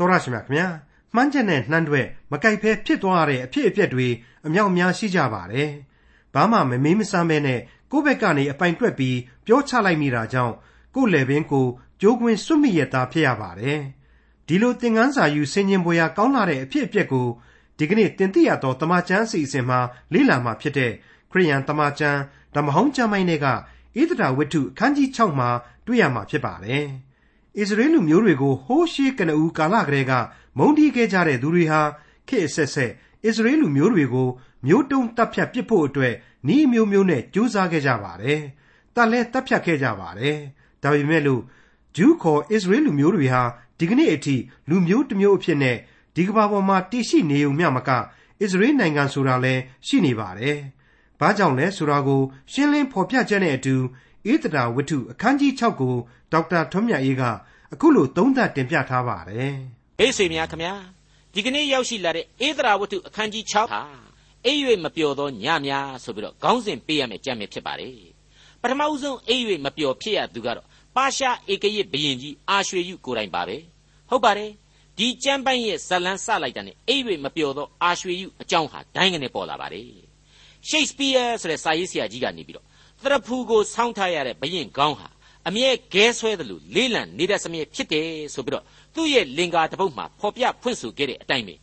တော်ရရှိမြခင်ဗျာမှန်းချက်နဲ့နှမ်းတွဲမကြိုက်ဖဲဖြစ်သွားတဲ့အဖြစ်အပျက်တွေအမြောက်များရှိကြပါတယ်ဘာမှမမေးမစမ်းပဲနဲ့ကိုယ့်ဘက်ကနေအပိုင်တွက်ပြီးပြောချလိုက်မိတာကြောင့်ကိုယ့်လေပင်ကိုကြိုးကွင်းစွတ်မိရတာဖြစ်ရပါတယ်ဒီလိုသင်ခန်းစာယူဆင်ခြင်ပွေရာကောင်းလာတဲ့အဖြစ်အပျက်ကိုဒီကနေ့တင်ပြရတော့တမချန်းစီအစဉ်မှာလေ့လာမှာဖြစ်တဲ့ခရိယန်တမချန်းဓမ္မဟောင်းကျမ်းပိုင်းတွေကဣသဒာဝတ္ထုအခန်းကြီး6မှာတွေ့ရမှာဖြစ်ပါတယ်။ ဣသရေလမျိုးတွေကိုဟိုးရှေးကနဦးကာလကတည်းကမုန်းတီးခဲ့ကြတဲ့သူတွေဟာခေတ်အဆက်ဆက်ဣသရေလမျိုးတွေကိုမျိုးတုံးတပ်ဖြတ်ပစ်ဖို့အတွက်ဤမျိုးမျိုးနဲ့ကြိုးစားခဲ့ကြပါတယ်။တပ်လဲတပ်ဖြတ်ခဲ့ကြပါတယ်။ဒါပေမဲ့လို့ဂျူးခေါ်ဣသရေလမျိုးတွေဟာဒီကနေ့အထိလူမျိုးတစ်မျိုးအဖြစ်နဲ့ဒီကမ္ဘာပေါ်မှာတည်ရှိနေုံမျှမကဣသရေလနိုင်ငံဆိုတာလည်းရှိနေပါတယ်။ဘာကြောင့်လဲဆိုတာကိုရှင်းလင်းဖော်ပြချက်နဲ့အတူ ဧတတာဝတ္ထုအခန်းကြီး6ကိုဒေါက်တာထွန်းမြတ်အေးကအခုလိုသုံးသပ်တင်ပြထားပါတယ်။အိဆွေများခမညာဒီကနေ့ရောက်ရှိလာတဲ့ဧတရာဝတ္ထုအခန်းကြီး6ဟာအိပ်၍မပျော်သောညများဆိုပြီးတော့ခေါင်းစဉ်ပေးရမယ့်ကြံမြဖြစ်ပါတယ်။ပထမဦးဆုံးအိပ်၍မပျော်ဖြစ်ရသူကတော့ပါရှားဧကရစ်ဘရင်ကြီးအာရွှေယုကိုယ်တိုင်ပါပဲ။ဟုတ်ပါတယ်။ဒီကျမ်းပိုင်းရဲ့ဇလန်းစလိုက်တာနဲ့အိပ်၍မပျော်သောအာရွှေယုအကြောင်းဟာဒိုင်းကနေပေါ်လာပါတယ်။ရှိတ်စပီးယားဆိုတဲ့စာရေးဆရာကြီးကနေပြီးတော့ သရဖူကိုဆောင်းထားရတဲ့ဘရင်ကောင်းဟာအမြဲခဲဆွဲတယ်လို့လေးလံနေတတ်စမြဲဖြစ်တယ်ဆိုပြီးတော့သူ့ရဲ့လင်္ကာတပုတ်မှာဖော်ပြဖွင့်ဆိုခဲ့တဲ့အတိုင်းပဲ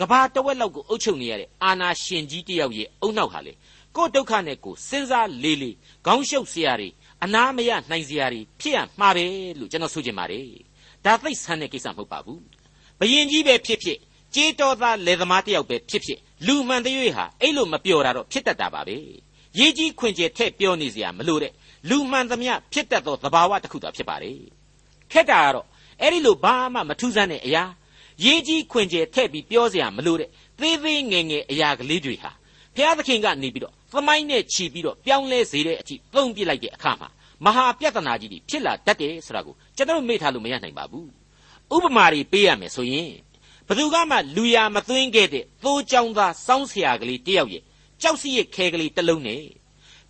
ကဘာတဝက်လောက်ကိုအုပ်ချုပ်နေရတဲ့အာနာရှင်ကြီးတယောက်ရဲ့အုံနောက်ဟာလေကိုယ်ဒုက္ခနဲ့ကိုစဉ်းစားလေးလေးခေါင်းရှုပ်စရာတွေအနာမရနိုင်စရာတွေဖြစ်ရမှာပဲလို့ကျွန်တော်ဆိုချင်ပါတယ်ဒါသိဆန်းတဲ့ကိစ္စမဟုတ်ပါဘူးဘယင်ကြီးပဲဖြစ်ဖြစ်ကြေးတော်သားလယ်သမားတယောက်ပဲဖြစ်ဖြစ်လူမှန်တဲ့ရွေးဟာအဲ့လိုမပြောတာတော့ဖြစ်တတ်တာပါပဲ ရေးကြီးခွင်ကျဲထဲ့ပြောနေเสียမလို့တဲ့လူမှန်သမျှဖြစ်တတ်သောသဘာဝတစ်ခုသာဖြစ်ပါလေခက်တာကတော့အဲ့ဒီလိုဘာမှမထူးဆန်းတဲ့အရာရေးကြီးခွင်ကျဲထဲ့ပြီးပြောเสียမလို့တဲ့သေးသေးငယ်ငယ်အရာကလေးတွေဟာဘုရားသခင်ကနေပြီးတော့သမိုင်းနဲ့ခြီးပြီးတော့ပြောင်းလဲစေတဲ့အထိသုံးပြလိုက်တဲ့အခါမှာမဟာပြဿနာကြီးတွေဖြစ်လာတတ်တယ်ဆိုတာကိုကျွန်တော်မေ့ထားလို့မရနိုင်ပါဘူးဥပမာတွေပေးရမယ်ဆိုရင်ဘသူကမှလူရမသွင်းခဲ့တဲ့သိုးကြောင်သားစောင်းဆရာကလေးတယောက်ရဲ့ ကြောက်စီရဲ့ခဲကလေးတစ်လုံးနဲ့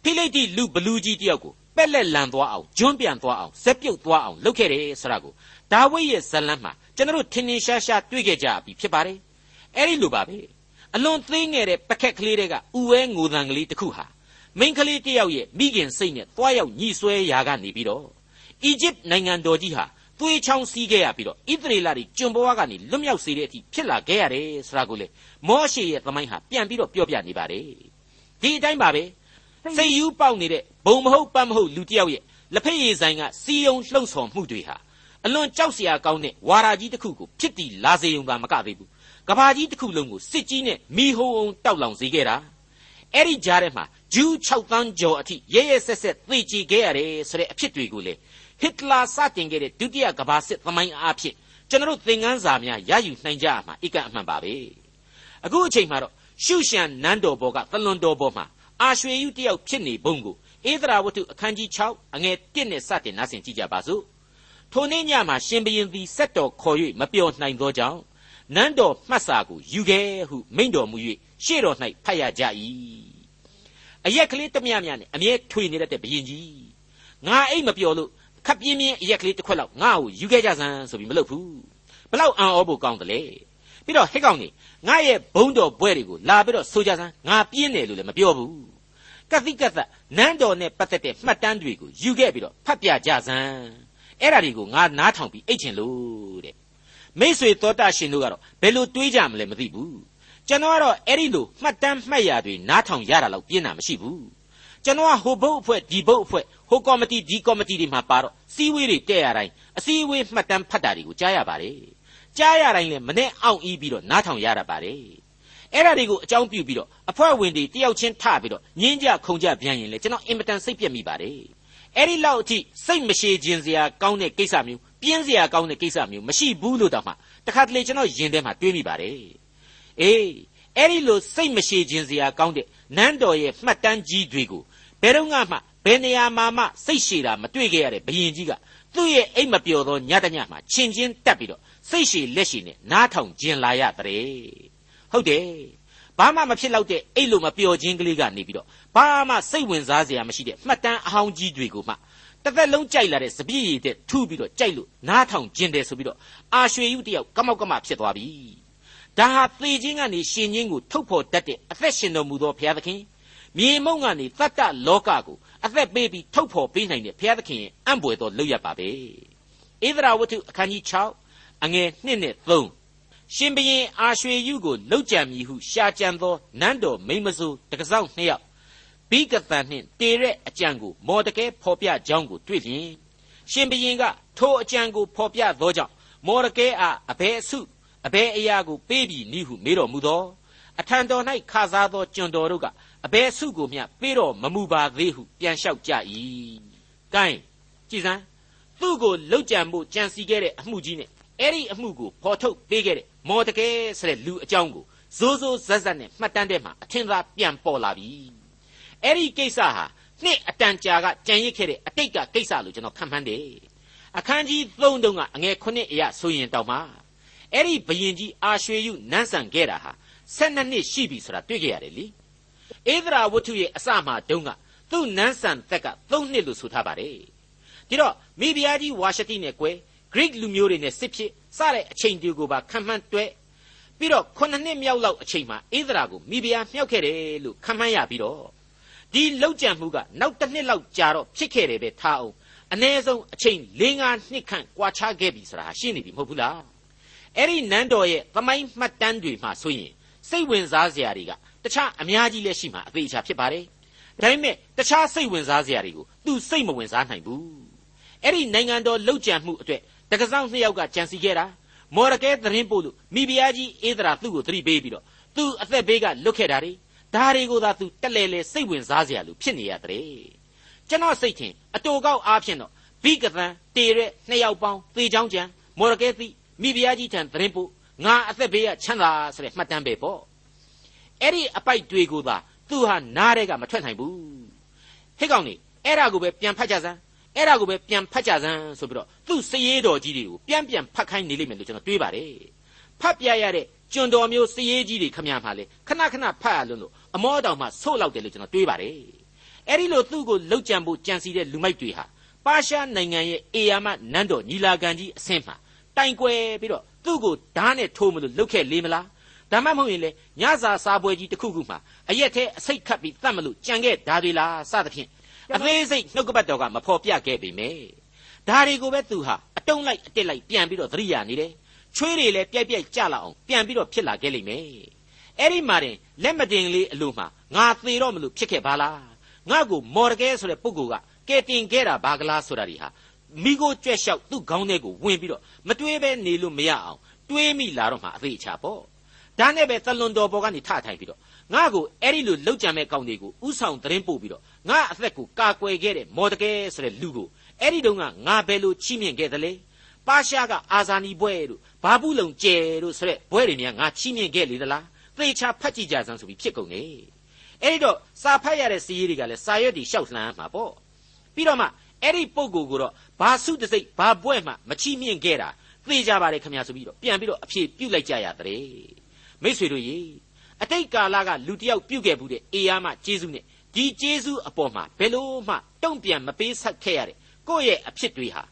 ဖိလိတိလူဘလူးကြီးတယောက်ကိုပက်လက်လန်သွားအောင်ကျွန်းပြန်သွားအောင်ဇက်ပြုတ်သွားအောင်လုပ်ခဲ့တယ်ဆိုတာကိုဒါဝိဒ်ရဲ့ဇလန်းမှာကျွန်တော်တို့ထင်ထင်ရှားရှားတွေ့ခဲ့ကြပြီဖြစ်ပါတယ်အဲ့ဒီလိုပါပဲအလွန်သေးငယ်တဲ့ပကက်ကလေးတွေကဥဝဲငိုတန်ကလေးတစ်ခုဟာမိန်းကလေးတယောက်ရဲ့မိခင်စိတ်နဲ့တွားရောက်ညှိဆွဲရာကနေပြီးတော့အီဂျစ်နိုင်ငံတော်ကြီးဟာ သွေးချောင်းစီးခဲ့ရပြီးတော့ဣသရေလတွေကျွန်ဘဝကနေလွတ်မြောက်စေတဲ့အထိဖြစ်လာခဲ့ရတယ်ဆိုတာကိုလေမောရှေရဲ့သမိုင်းဟာပြန်ပြီးတော့ပြောပြနေပါတယ်ဒီအတိုင်းပါပဲစိတ်ယူပေါက်နေတဲ့ဘုံမဟုတ်ပတ်မဟုတ်လူတယောက်ရဲ့လက်ဖက်ရည်ဆိုင်ကစီယုံလှုပ်ဆောင်မှုတွေဟာအလွန်ကြောက်စရာကောင်းတဲ့ဝါရာကြီးတစ်ခုကိုဖြစ်တည်လာစေုံသာမကသေးဘူးကဘာကြီးတစ်ခုလုံးကိုစစ်ကြီးနဲ့မိဟုံအောင်တောက်လောင်စေခဲ့တာအဲ့ဒီကြားထဲမှာဂျူး6သန်းကျော်အထိရဲရဲဆက်ဆက်သိကြည်ခဲ့ရတယ်ဆိုတဲ့အဖြစ်တွေကိုလေ ဟစ်တလာစတင်ခဲ့တဲ့ဒုတိယကမ္ဘာစစ်သမိုင်းအားဖြင့်ကျွန်တော်သင်ခန်းစာများရယူနိုင်ကြမှာအကအမှန်ပါပဲအခုအချိန်မှာတော့ရှုရှန်နန်းတော်ဘောကသလွန်တော်ဘောမှာအာရွှေယုတယောက်ဖြစ်နေပုံကိုဧဒရာဝတ္ထုအခန်းကြီး6အငယ်1နဲ့စတင်နားဆင်ကြည့်ကြပါစို့ထိုနေ့ညမှာရှင်ဘရင်သည်စက်တော်ခေါ်၍မပြောနိုင်သောကြောင့်နန်းတော်မှတ်စာကိုယူခဲ့ဟုမိန့်တော်မူ၍ရှေ့တော်၌ဖတ်ရကြ၏အရက်ကလေးတမျှမျှနဲ့အမြဲထွေနေတတ်တဲ့ဘရင်ကြီးငါအိတ်မပြောလို့ ခပ်ပြင်းပြင်းအရက်ကလေးတစ်ခွက်လောက်ငါ့ကိုယူခဲ့ကြစမ်းဆိုပြီးမလုပ်ဘူးဘလောက်အံ့ဩဖို့ကောင်းတယ်လေပြီးတော့ဟဲ့ကောင်ကြီးငါရဲ့ဘုံတော်ဘွဲတွေကိုလာပြီးတော့ဆိုကြစမ်းငါပြင်းတယ်လို့လည်းမပြောဘူးကတိကသက်နန်းတော်နဲ့ပတ်သက်တဲ့မှတ်တမ်းတွေကိုယူခဲ့ပြီးတော့ဖတ်ပြကြစမ်းအဲ့ဒါတွေကိုငါနားထောင်ပြီးအိတ်ချင်လို့တဲ့မိษွေသောတာရှင်တို့ကတော့ဘယ်လိုတွေးကြမလဲမသိဘူးကျွန်တော်ကတော့အဲ့ဒီလိုမှတ်တမ်းမှတ်ရာတွေနားထောင်ရတာလောက်ပြင်းတာမရှိဘူး ကျွန်တော်ကဟိုဘုတ်အဖွဲ့ဒီဘုတ်အဖွဲ့ဟိုကော်မတီဒီကော်မတီတွေမှာပါတော့စီးဝေးတွေတဲ့ရတိုင်းအစည်းအဝေးမှတ်တမ်းဖတ်တာတွေကိုကြားရပါတယ်ကြားရတိုင်းလည်းမနဲ့အောင်ဤပြီးတော့နားထောင်ရတာပါတယ်အဲ့ဒါတွေကိုအကြောင်းပြုပြီးတော့အဖွဲ့ဝင်တွေတယောက်ချင်းထပြီးတော့ညင်းကြခုံကြပြန်ရင်လေကျွန်တော်အင်မတန်စိတ်ပြက်မိပါတယ်အဲ့ဒီလောက်အထိစိတ်မရှိခြင်းစရာကောင်းတဲ့ကိစ္စမျိုးပြင်းစရာကောင်းတဲ့ကိစ္စမျိုးမရှိဘူးလို့တောင်မှတခါတလေကျွန်တော်ယင်ထဲမှာတွေးမိပါတယ်အေးအဲ့ဒီလိုစိတ်မရှိခြင်းစရာကောင်းတဲ့နန်းတော်ရဲ့မှတ်တမ်းကြီးတွေကို ဘယ်တော့မှဘယ်နေရာမှာမှစိတ်ရှည်တာမတွေ့ခဲ့ရတဲ့ဘယင်ကြီးကသူ့ရဲ့အိမ်မပျော်သောညတညမှာချင်းချင်းတက်ပြီးတော့စိတ်ရှည်လက်ရှည်နဲ့နားထောင်ကျင်လာရတဲ့ဟုတ်တယ်ဘာမှမဖြစ်တော့တဲ့အိတ်လို့မပျော်ခြင်းကလေးကနေပြီးတော့ဘာမှစိတ်ဝင်စားစရာမရှိတဲ့မှတ်တမ်းအဟောင်းကြီးတွေကိုမှတစ်သက်လုံးကြိုက်လာတဲ့စပြည့်ရည်တဲ့ထူပြီးတော့ကြိုက်လို့နားထောင်ကျင်တယ်ဆိုပြီးတော့အာရွှေယူတယောက်ကမောက်ကမဖြစ်သွားပြီဒါဟာသေခြင်းကနေရှင်ခြင်းကိုထုတ်ဖော်တတ်တဲ့အသက်ရှင်တော်မူသောဘုရားသခင် မြေမုံကနေတတ္တလောကကိုအသက်ပေးပြီးထုတ်ဖော်ပေးနိုင်တဲ့ဘုရားသခင်ရဲ့အံ့ဘွယ်သောလုပ်ရပါပဲဧဒရာဝတ္ထုအခန်းကြီး6အငယ်1နဲ့3ရှင်ဘရင်အာရွှေယုကိုလှုပ်ကြံမည်ဟုရှာကြံသောနန်းတော်မိမဆိုးတကစောက်နှစ်ယောက်ဘိကသန်နှင့်တေတဲ့အကြံကိုမော်တကဲဖော်ပြကြောင်းကိုတွေ့လျင်ရှင်ဘရင်ကထိုအကြံကိုဖော်ပြသောကြောင့်မော်တကဲအားအဘယ်အစုအဘယ်အရာကိုပေးပြီးနိဟုမေးတော်မူသောအထံတော်၌ခါစားသောကျွန်တော်တို့က အဘယ်စုကိုမျှပေးတော်မမူပါသေးဟုပြန်လျှောက်ကြ၏။ကဲကြည်စမ်းသူ့ကိုလှုပ်ကြံမှုကြံစီခဲ့တဲ့အမှုကြီးနဲ့အဲ့ဒီအမှုကိုဖော်ထုတ်ပေးခဲ့တဲ့မော်တကယ်ဆိုတဲ့လူအကြောင်းကိုဇိုးဇိုးဇက်ဇက်နဲ့မှတ်တမ်းထဲမှာအထင်သာပြန်ပေါ်လာပြီ။အဲ့ဒီကိစ္စဟာနှစ်အတန်ကြာကကြံရစ်ခဲ့တဲ့အတိတ်ကကိစ္စလို့ကျွန်တော်ခံမှန်းတယ်။အခန်းကြီး3တုန်းကအငယ်9အရာဆိုရင်တောင်မှအဲ့ဒီဘယင်ကြီးအာရွှေယုနန်းဆန်ခဲ့တာဟာ12နှစ်ရှိပြီဆိုတာတွေ့ကြရတယ်လေ။ ဧဒရာဝတ္ထုရဲ့အစမှတုန်းကသူ့နန်းဆန်သက်က3နှစ်လို့ဆိုထားပါတယ်ဒီတော့မိဖုရားကြီးဝါရှတိနဲ့ကွဲ Greek လူမျိုးတွေနဲ့စစ်ဖြစ်စတဲ့အချိန်တူကိုပါခံမှန်းတွဲပြီးတော့9နှစ်မြောက်လောက်အချိန်မှာဧဒရာကိုမိဖုရားမြောက်ခဲ့တယ်လို့ခံမှန်းရပြီးတော့ဒီလောက်ကြံမှုကနောက်တစ်နှစ်လောက်ကြာတော့ဖြစ်ခဲ့တယ်ပဲထားအောင်အ ਨੇ ဆုံးအချိန်၄၅နှစ်ခန့်ကွာခြားခဲ့ပြီဆိုတာရှင်းနေပြီမဟုတ်ဘူးလားအဲ့ဒီနန်းတော်ရဲ့သမိုင်းမှတ်တမ်းတွေမှာဆိုရင်စိတ်ဝင်စားစရာတွေက တခြားအများကြီးလည်းရှိမှာအသေးချာဖြစ်ပါတယ်ဒါပေမဲ့တခြားစိတ်ဝင်စားစရာတွေကိုသူစိတ်မဝင်စားနိုင်ဘူးအဲ့ဒီနိုင်ငံတော်လှုပ်ကြံမှုအတွက်တက္ကဆောင်နှစ်ယောက်ကကြံစီခဲ့တာမော်ရကဲသတင်းပို့လို့မိဖုရားကြီးအေးဒရာသူ့ကိုသတိပေးပြီးတော့သူအသက်ဘေးကလွတ်ခဲ့တာတွေဒါတွေကိုသာသူတက်လဲလဲစိတ်ဝင်စားစရာလို့ဖြစ်နေရတယ်ကျွန်တော်စိတ်ထင်အတူကောက်အားဖြင့်တော့ဘိကသံတေတဲ့နှစ်ယောက်ပေါင်းသေချောင်းကြံမော်ရကဲသိမိဖုရားကြီးထံသတင်းပို့ငါအသက်ဘေးကချမ်းသာဆိုတဲ့မှတ်တမ်းပဲပေါ့ အဲ့ဒီအပိုက်တွေကိုသာသူဟာနားတဲ့ကမထွက်နိုင်ဘူးဟဲ့ကောင်နေအဲ့ဒါကိုပဲပြန်ဖတ်ကြစမ်းအဲ့ဒါကိုပဲပြန်ဖတ်ကြစမ်းဆိုပြီးတော့သူ့စည်ရေးတော်ကြီးတွေကိုပြန်ပြန်ဖတ်ခိုင်းနေလိမ့်မယ်လို့ကျွန်တော်တွေးပါတယ်ဖတ်ပြရတဲ့ကျွန်တော်မျိုးစည်ရေးကြီးတွေခမရမှာလေခဏခဏဖတ်ရလို့လို့အမောတောင်မှဆို့လောက်တယ်လို့ကျွန်တော်တွေးပါတယ်အဲ့ဒီလိုသူ့ကိုလှုပ်ကြံဖို့ကြံစီတဲ့လူမိုက်တွေဟာပါရှားနိုင်ငံရဲ့အေယာမနန်းတော်ညီလာခံကြီးအဆင့်မှာတိုင်ကွယ်ပြီးတော့သူ့ကိုဓာတ်နဲ့ထိုးမလို့လှုပ်ခဲ့လေမလား ဒါမှမဟုတ်ရင်လေညစာစားပွဲကြီးတစ်ခုခုမှာအရက်သေးအစိတ်ခတ်ပြီးတတ်မလို့ကြံခဲ့ဒါတွေလားစသဖြင့်အသေးစိတ်နှုတ်ကပတ်တော်ကမဖော်ပြခဲ့ပေမယ့်ဒါတွေကိုပဲသူဟာအတုံးလိုက်အတက်လိုက်ပြန်ပြီးတော့သတိရနေတယ်ချွေးတွေလည်းပြိုက်ပြိုက်ကြလာအောင်ပြန်ပြီးတော့ဖြစ်လာခဲ့လိမ့်မယ်အဲ့ဒီမှာတင်လက်မတင်လေးအလိုမှာငါသေတော့မလို့ဖြစ်ခဲ့ပါလားငါ့ကိုမော်ရကဲဆိုတဲ့ပုဂ္ဂိုလ်ကကဲတင်ခဲ့တာဘာကလားဆိုတာဒီဟာမိကိုကြွက်လျှောက်သူ့ခေါင်းထဲကိုဝင်ပြီးတော့မတွေးပဲနေလို့မရအောင်တွေးမိလာတော့မှအသေးချာပေါ့ ဒါနဲ့ပဲသလွန်တော်ပေါ်ကနေထထိုင်ပြီးတော့ငါ့ကိုအဲ့ဒီလိုလောက်ကြံမဲ့ကောင်းတွေကိုဥဆောင်သတင်းပို့ပြီးတော့ငါအသက်ကိုကာကွယ်ခဲ့တဲ့မော်တကယ်ဆိုတဲ့လူကိုအဲ့ဒီတုန်းကငါဘယ်လိုချီးမြှင့်ခဲ့သလဲပါရှားကအာဇာနီဘွဲတို့ဘာဘူးလုံကျဲတို့ဆိုတဲ့ဘွဲတွေများငါချီးမြှင့်ခဲ့လေသလားသေချာဖတ်ကြည့်ကြစမ်းဆိုပြီးဖြစ်ကုန်နေအဲ့ဒီတော့စာဖတ်ရတဲ့စီးရီးတွေကလည်းစာရွက်တွေရှောက်လှမ်းမှာပေါ့ပြီးတော့မှအဲ့ဒီပုံကိုကိုတော့ဘာစုတစိတ်ဘာဘွဲ့မှမချီးမြှင့်ခဲ့တာသေကြပါလေခင်ဗျာဆိုပြီးတော့ပြန်ပြီးတော့အဖြေပြုတ်လိုက်ကြရတဲ့ မိษွေတို့ရေအတိတ်ကာလကလူတယောက်ပြုတ်ခဲ့ဘူးတဲ့အေယာမကျေးဇူးနဲ့ဒီကျေးဇူးအပေါ်မှာဘယ်လို့မှတုံ့ပြန်မပေးဆက်ခဲ့ရတဲ့ကိုယ့်ရဲ့အဖြစ်တွေဟာ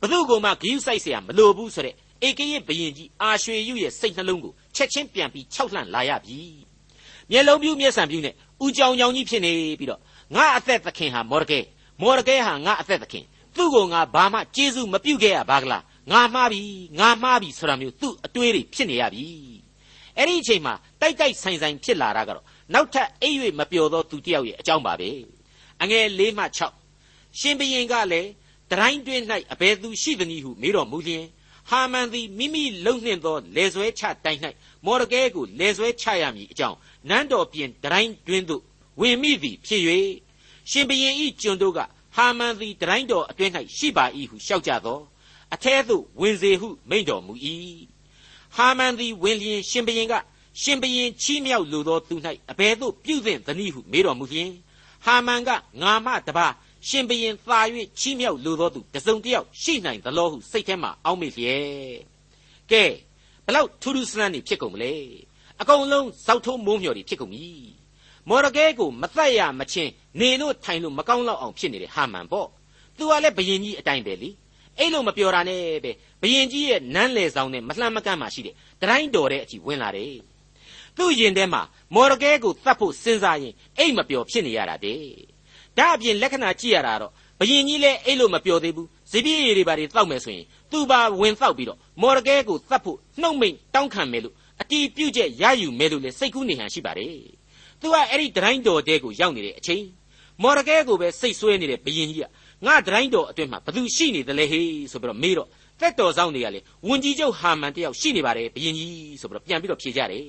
ဘသူကမှဂယုစိုက်เสียမလိုဘူးဆိုတဲ့ဧကရဲ့ဘယင်ကြီးအာရွှေယုရဲ့စိတ်နှလုံးကိုချက်ချင်းပြန်ပြီးခြောက်လှန့်လာရပြီမျက်လုံးပြူးမျက်စံပြူးနဲ့ဥကြောင်ကြောင်ကြီးဖြစ်နေပြီးတော့ငါအသက်သခင်ဟာမော်ရကဲမော်ရကဲဟာငါအသက်သခင်သူ့ကိုငါဘာမှကျေးဇူးမပြုတ်ခဲ့ရပါကလားငါမှားပြီငါမှားပြီဆိုတာမျိုးသူ့အတွေးတွေဖြစ်နေရပြီ အဲ့ဒီအချိန်မှာတိုက်တိုက်ဆိုင်ဆိုင်ဖြစ်လာတာကတော့နောက်ထပ်အိပ်၍မပျော်သောသူတစ်ယောက်ရဲ့အကြောင်းပါပဲအငယ်၄မှ6ရှင်ဘရင်ကလည်းတတိုင်းတွင်၌အဘယ်သူရှိသနည်းဟုမေးတော်မူလျင်ဟာမန်သည်မိမိလုံနှင့်သောလေဆွဲချတိုင်၌မော်ရကဲကိုလေဆွဲချရမည်အကြောင်းနန်းတော်ပြင်တတိုင်းတွင်သို့ဝင်မိသည်ဖြစ်၍ရှင်ဘရင်ဤကျွန်တို့ကဟာမန်သည်တတိုင်းတော်အတွင်း၌ရှိပါ၏ဟုလျှောက်ကြသောအထဲသို့ဝင်စေဟုမိန့်တော်မူ၏ ဟာမန်သည်ဝင်လျင်ရှင်ဘရင်ကရှင်ဘရင်ချီးမြှောက်လိုသောသူ၌အဘယ်သို့ပြုသင့်သနည်းဟုမေးတော်မူလျင်ဟာမန်ကငါမတပါရှင်ဘရင်သာ၍ချီးမြှောက်လိုသောသူတစုံတစ်ယောက်ရှိနိုင်သလောဟုစိတ်ထဲမှအောက်မေ့လျက်ကဲဘလောက်ထူးထူးဆန်းဆန်းနေဖြစ်ကုန်မလဲအကုန်လုံးဇောက်ထိုးမိုးမျှော်တွေဖြစ်ကုန်ပြီမော်ရကဲကိုမသက်ရမချင်းနေလို့ထိုင်လို့မကောင်းတော့အောင်ဖြစ်နေတဲ့ဟာမန်ပေါ့သူကလည်းဘယင်ကြီးအတိုင်းပဲလေ အဲ့လိုမပြောတာနဲ့ပဲဘယင်ကြီးရဲ့နန်းလေဆောင်နဲ့မလှမ်းမကမ်းမှရှိတဲ့တတိုင်းတော်တဲ့အထိဝင်လာတယ်သူ့ရင်ထဲမှာမော်ရကဲကိုတတ်ဖို့စဉ်းစားရင်အိတ်မပျော်ဖြစ်နေရတာတဲ့ဒါအပြင်လက္ခဏာကြည့်ရတာတော့ဘယင်ကြီးလည်းအဲ့လိုမပျော်သေးဘူးဇပြည့်ရည်တွေပါတွေတောက်မယ်ဆိုရင်သူပါဝင်တောက်ပြီးတော့မော်ရကဲကိုတတ်ဖို့နှုတ်မိန်တောင်းခံမယ်လို့အတီးပြုတ်ချက်ရယူမယ်လို့လည်းစိတ်ကူးနေဟန်ရှိပါတယ်သူကအဲ့ဒီတတိုင်းတော်တဲကိုရောက်နေတဲ့အချိန်မော်ရကဲကိုပဲစိတ်ဆွဲနေတဲ့ဘယင်ကြီးက ငါတတိုင်းတော်အတွင်းမှာဘသူရှိနေတယ်လဲဟေးဆိုပြီးတော့မေးတော့တက်တော်ဆောင်တွေကလေဝန်ကြီးချုပ်ဟာမန်တယောက်ရှိနေပါတယ်ဘယင်ကြီးဆိုပြီးတော့ပြန်ပြီးတော့ဖြေကြတယ်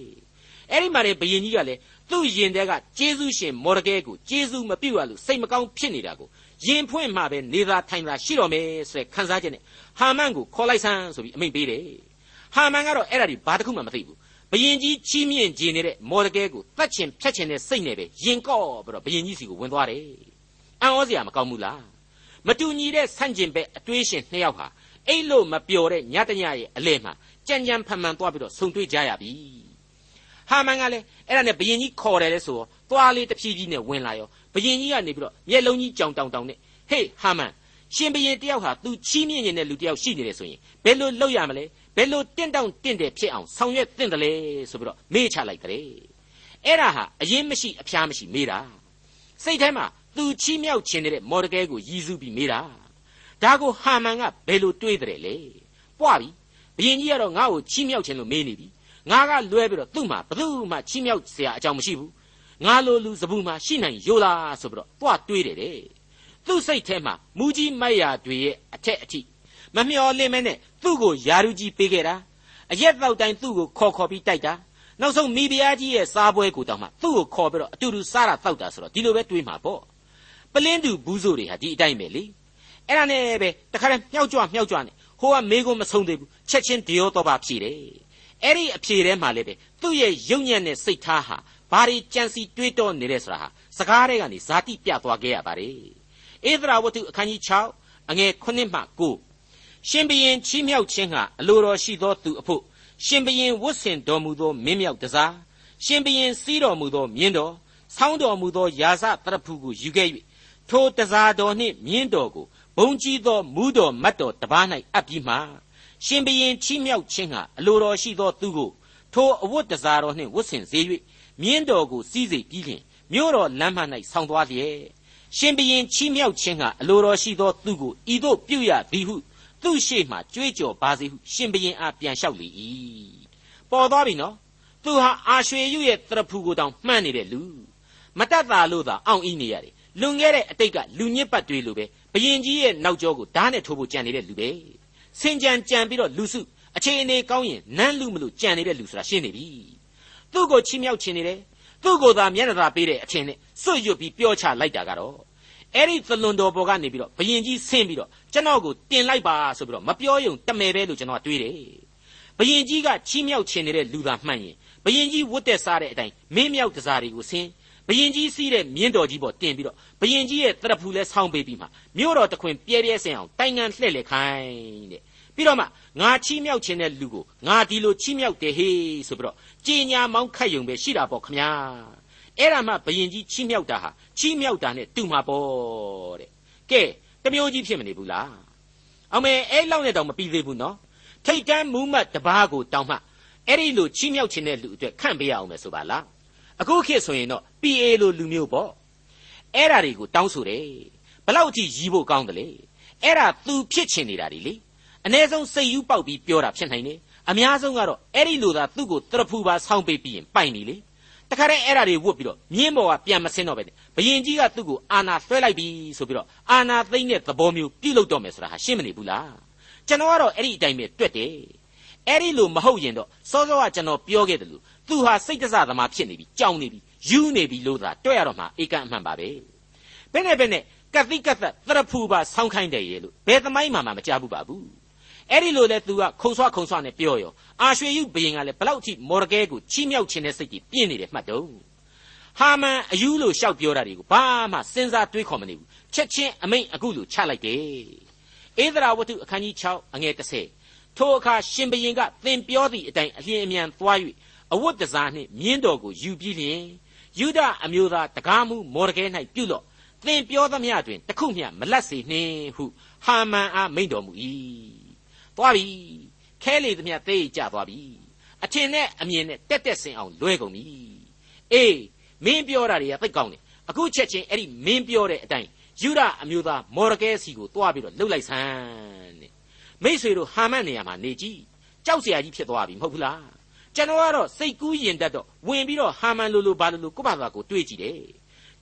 အဲ့ဒီမှာလေဘယင်ကြီးကလည်းသူ့ရင်ထဲကကျေးဇူးရှင်မော်ရကဲကိုကျေးဇူးမပြုတ်ရလို့စိတ်မကောင်းဖြစ်နေတာကိုရင်ဖွင့်မှပဲနေသာထိုင်သာရှိတော်မယ်ဆိုတဲ့ခံစားချက်နဲ့ဟာမန်ကိုခေါ်လိုက်ဆန်းဆိုပြီးအမိန့်ပေးတယ်ဟာမန်ကတော့အဲ့ဒါဒီဘာတစ်ခုမှမသိဘူးဘယင်ကြီးချီးမြှင့်ခြင်းနေတဲ့မော်ဒကဲကိုတတ်ချင်ဖြတ်ချင်တဲ့စိတ်နဲ့ပဲရင်ကော့ပြီးတော့ဘယင်ကြီးစီကိုဝင်သွားတယ်။အံ့ဩစရာမကောင်းဘူးလား။ မတူညီတဲ့ဆန့်ကျင်ဘက်အတွေးရှင်နှစ်ယောက်ဟာအဲ့လိုမပျော်တဲ့ညတညရဲ့အလဲမှာကြံကြံဖန်ဖန်သွားပြီးတော့ဆုံတွေ့ကြရပြီ။ဟာမန်ကလည်းအဲ့ဒါနဲ့ဘယင်ကြီးခေါ်တယ်လဲဆိုတော့သွားလေးတဖြည်းဖြည်းနဲ့ဝင်လာရောဘယင်ကြီးကနေပြီးတော့မျက်လုံးကြီးကြောင်တောင်တောင်နဲ့ဟေးဟာမန်ရှင်ဘရင်တယောက်ဟာသူချီးမြှင့်နေတဲ့လူတယောက်ရှိနေတယ်ဆိုရင်ဘယ်လိုလုပ်ရမလဲဘယ်လိုတင့်တောင့်တင့်တယ်ဖြစ်အောင်ဆောင်ရွက်သင့်တယ်လဲဆိုပြီးတော့မေးချလိုက်တယ်အဲ့ဒါဟာအရင်မရှိအဖျားမရှိမေးတာစိတ်ထဲမှာ သူချီးမြှောက်ခြင်းတဲ့မော်ဒကဲကိုရည်စူးပြီးမေးတာဒါကိုဟာမန်ကဘယ်လိုတွေးတယ်လဲပွားပြီဘုရင်ကြီးကတော့ငါ့ကိုချီးမြှောက်ခြင်းလို့မေးနေပြီငါကလွဲပြီးတော့သူ့မှာဘသူ့မှချီးမြှောက်စရာအကြောင်းမရှိဘူးငါလိုလူစပူမှာရှိနိုင်ရိုလားဆိုပြီးတော့ပွားတွေးတယ်တဲ့သူ့စိတ်ထဲမှာမူကြီးမိုက်ရာတွေရဲ့အထက်အထိမမျော်လင့်မဲနဲ့သူ့ကိုယာရုကြီးပေးခဲ့တာအရက်တော့တိုင်းသူ့ကိုခေါ်ခေါ်ပြီးတိုက်တာနောက်ဆုံးမိဖုရားကြီးရဲ့စားပွဲကိုတောင်မှသူ့ကိုခေါ်ပြီးတော့အတူတူစားတာတောက်တာဆိုတော့ဒီလိုပဲတွေးမှာပေါ့ ပလင်းတူဘူးစိုးတွေဟာဒီအတိုင်းပဲလေအဲ့ဒါနဲ့ပဲတခါတည်းမြောက်ကြွမြောက်ကြွနဲ့ဟိုကမေးခွန်းမဆုံးသေးဘူးချက်ချင်းဒီရောတော့ပါဖြေတယ်အဲ့ဒီအဖြေထဲမှာလည်းပဲသူ့ရဲ့ယုံညံ့တဲ့စိတ်ထားဟာဘာတွေကြံစီတွေးတောနေတဲ့ဆိုတာဟာစကားတွေကနေဇာတိပြသွားခဲ့ရပါတယ်ဧသရာဝတ္ထုအခန်းကြီး6အငယ်9မှ9ရှင်ဘရင်ချီးမြှောက်ခြင်းဟာအလိုတော်ရှိသောသူအဖို့ရှင်ဘရင်ဝတ်ဆင်တော်မူသောမင်းမြောက်တစားရှင်ဘရင်စီးတော်မူသောမြင်းတော်ဆောင်းတော်မူသောယာစတရဖူကိုယူခဲ့၍ ထိုတစားတော်နှင့်မြင်းတော်ကိုဘုံကြီးသောမူးတော်မတ်တော်တပား၌အပ်ပြီးမှရှင်ဘရင်ချီးမြှောက်ခြင်းဟာအလိုတော်ရှိသောသူကိုထိုအဝတ်တစားတော်နှင့်ဝတ်ဆင်စေ၍မြင်းတော်ကိုစီးစေပြီးလျှင်မြို့တော်လမ်းမ၌ဆောင်းသွားလျက်ရှင်ဘရင်ချီးမြှောက်ခြင်းဟာအလိုတော်ရှိသောသူကိုဤသို့ပြုရသည်ဟုသူ့ရှေ့မှကြွေးကြော်ပါစေဟုရှင်ဘရင်အားပြန်လျှောက်လေ၏ပေါ်သွားပြီနော်သူဟာအာရွှေရုရဲ့တရဖူကိုတောင်မှန်းနေတဲ့လူမတတ်တာလို့သာအောင့်အီးနေရတယ် လွန်ခဲ့တဲ့အတိတ်ကလူညစ်ပတ်တွေလိုပဲဘယင်ကြီးရဲ့နောက်ကျောကိုဓာတ်နဲ့ထိုးဖို့ကြံနေတဲ့လူပဲစင်ကြံကြံပြီးတော့လူစုအခြေအနေကောင်းရင်နန်းလူမလို့ကြံနေတဲ့လူဆိုတာရှင်းနေပြီသူ့ကိုချီးမြှောက်ခြင်းနေတယ်သူ့ကိုသာမျက်နှာသာပေးတဲ့အထင်နဲ့စွတ်ရွတ်ပြီးပြောချလိုက်တာကတော့အဲ့ဒီသလွန်တော်ပေါ်ကနေပြီးတော့ဘယင်ကြီးဆင်းပြီးတော့ကျွန်တော်ကိုတင်လိုက်ပါဆိုပြီးတော့မပြောယုံတမယ်ပဲလို့ကျွန်တော်တွေးတယ်ဘယင်ကြီးကချီးမြှောက်ခြင်းနေတဲ့လူသာမှန်ရင်ဘယင်ကြီးဝတ်တဲ့စားတဲ့အတိုင်းမင်းမြောက်တစားတွေကိုဆင်း ဘယင်ကြီးစီးတဲ့မြင်းတော်ကြီးပေါ်တင်ပြီးတော့ဘယင်ကြီးရဲ့တရဖူလဲဆောင်းပေးပြီးမှမြို့တော်တခွင်ပြဲပြဲစင်အောင်တိုင်ငံလှဲ့လေခိုင်းတဲ့ပြီးတော့မှငါချီးမြှောက်ခြင်းတဲ့လူကိုငါဒီလိုချီးမြှောက်တယ်ဟေးဆိုပြီးတော့ကြည်ညာမောင်းခတ်ယုံပဲရှိတာပေါ့ခမညာအဲ့ဒါမှဘယင်ကြီးချီးမြှောက်တာဟာချီးမြှောက်တာနဲ့တူမှာပေါ့တဲ့ကဲတမျိုးကြီးဖြစ်မနေဘူးလားအောင်မဲအဲ့လောက်နဲ့တောင်မပြီးသေးဘူးနော်ထိတ်တန်းမူးမတ်တပားကိုတောင်းမှအဲ့ဒီလိုချီးမြှောက်ခြင်းတဲ့လူအတွက်ခန့်ပေးရအောင်မယ်ဆိုပါလား အခုခေတ်ဆိုရင်တော့ PA လိုလူမျိုးပေါ့အဲ့ဓာတွေကိုတောင်းဆိုတယ်ဘလောက်အထိရီးဖို့ကောင်းတယ်လေအဲ့ဒါ तू ဖြစ်ချင်နေတာဒီလေအ ਨੇ ဆုံးစိတ်ယူပေါက်ပြီးပြောတာဖြစ်နိုင်တယ်အများဆုံးကတော့အဲ့ဒီလိုသာသူ့ကိုတရဖူပါဆောင်းပေးပြီးရင်ပိုင်ပြီလေတခါတည်းအဲ့ဒါတွေဝတ်ပြီးတော့မြင်းပေါ်ကပြန်မစင်းတော့ပဲဘယင်ကြီးကသူ့ကိုအာနာဆွဲလိုက်ပြီဆိုပြီးတော့အာနာသိမ့်တဲ့သဘောမျိုးပြုလုပ်တော့မယ်ဆိုတာဟာရှင်းမနေဘူးလားကျွန်တော်ကတော့အဲ့ဒီအတိုင်းပဲတွက်တယ်အဲ့ဒီလိုမဟုတ်ရင်တော့စောစောကကျွန်တော်ပြောခဲ့တယ်လို့ သူဟာစိတ်တစသမားဖြစ်နေပြီကြောင်နေပြီယူနေပြီလို့သာတွက်ရတော့မှအေကံအမှန်ပါပဲဘယ်နဲ့ဘယ်နဲ့ကတိကသက်သရဖူပါဆောင်းခိုင်းတယ်ရဲ့လို့ဘယ်သမိုင်းမှမမကြားဘူးပါဘူးအဲ့ဒီလိုလဲသူကခုံဆွခုံဆွနဲ့ပြောရောအာရွှေယုဘယင်ကလည်းဘလောက်ထိမော်ရကဲကိုချီးမြှောက်ခြင်းတဲ့စိတ်ကြီးပြင်းနေတယ်မှတ်တော့ဟာမန်အယူလို့ရှောက်ပြောတာတွေကိုဘာမှစဉ်းစားတွေးခေါ်မနေဘူးချက်ချင်းအမိန်အခုလိုချလိုက်တယ်ဧဒရာဝတ္ထုအခန်းကြီး6အငယ်30ထိုအခါရှင်ဘရင်ကသင်ပြောသည့်အတိုင်းအလျင်အမြန်သွား၍ အဝတ်တစားနှင့်မြင်းတော်ကိုယူပြီးလျင်ယူဒအမျိုးသားတကားမူမော်ဒကဲ၌ပြုလော့သင်ပြောသမျှတွင်တခုမျှမလတ်စေနှင့်ဟုဟာမန်အားမိန့်တော်မူ၏သွားပြီခဲလေသမျှသိကြသွားပြီအထင်နဲ့အမြင်နဲ့တက်တက်ဆင်အောင်လွဲကုန်ပြီအေးမင်းပြောတာတွေကသိကောင်းတယ်အခုချက်ချင်းအဲ့ဒီမင်းပြောတဲ့အတိုင်းယူဒအမျိုးသားမော်ဒကဲစီကိုတွားပြီးတော့လှုပ်လိုက်ဆန်းတဲ့မိษွေတို့ဟာမန်နေရာမှာနေကြည့်ကြောက်စရာကြီးဖြစ်သွားပြီမဟုတ်ဘူးလား ကျွန်တော်ကတော့စိတ်ကူးရင်တတ်တော့ဝင်ပြီးတော့ဟာမန်လိုလိုဘာလိုလိုကိုယ့်ဘာသာကိုတွေးကြည့်တယ်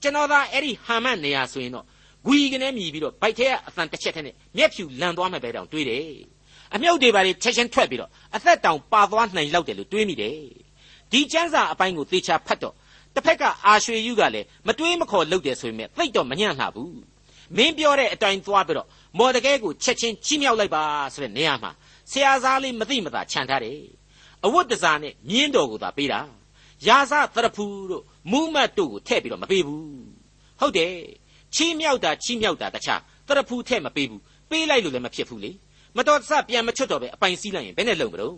ကျွန်တော်သာအဲ့ဒီဟာမန်နေရာဆိုရင်တော့ဂွီကနေမြည်ပြီးတော့ဗိုက်ထဲကအသံတစ်ချက်ထဲနဲ့မျက်ဖြူလန်သွားမှပဲတောင်တွေးတယ်အမြုပ်တွေပါလေချက်ချင်းထွက်ပြီးတော့အသက်တောင်ပါသွားနိုင်လောက်တယ်လို့တွေးမိတယ်ဒီကျန်းစာအပိုင်းကိုသေချာဖတ်တော့တစ်ဖက်ကအာရွှေယူကလည်းမတွေးမခေါ်လုပ်တယ်ဆိုရင်သိတော့မညံ့လှဘူးမင်းပြောတဲ့အတိုင်းသွားပြီးတော့မော်တကဲကိုချက်ချင်းချီးမြှောက်လိုက်ပါဆိုတဲ့နေရာမှာဆရာသားလေးမသိမသာခြံထားတယ် အဝတ်တစားနဲ့မြင်းတော်ကိုသာပေးတာရာဇသရဖူတို့မူးမတ်တို့ကိုထည့်ပြီးတော့မပေးဘူးဟုတ်တယ်ချီးမြှောက်တာချီးမြှောက်တာတခြားသရဖူထည့်မပေးဘူးပေးလိုက်လို့လည်းမဖြစ်ဘူးလေမတော်တဆပြန်မချွတ်တော့ပဲအပိုင်စည်းလိုက်ရင်ဘယ်နဲ့လုံမလို့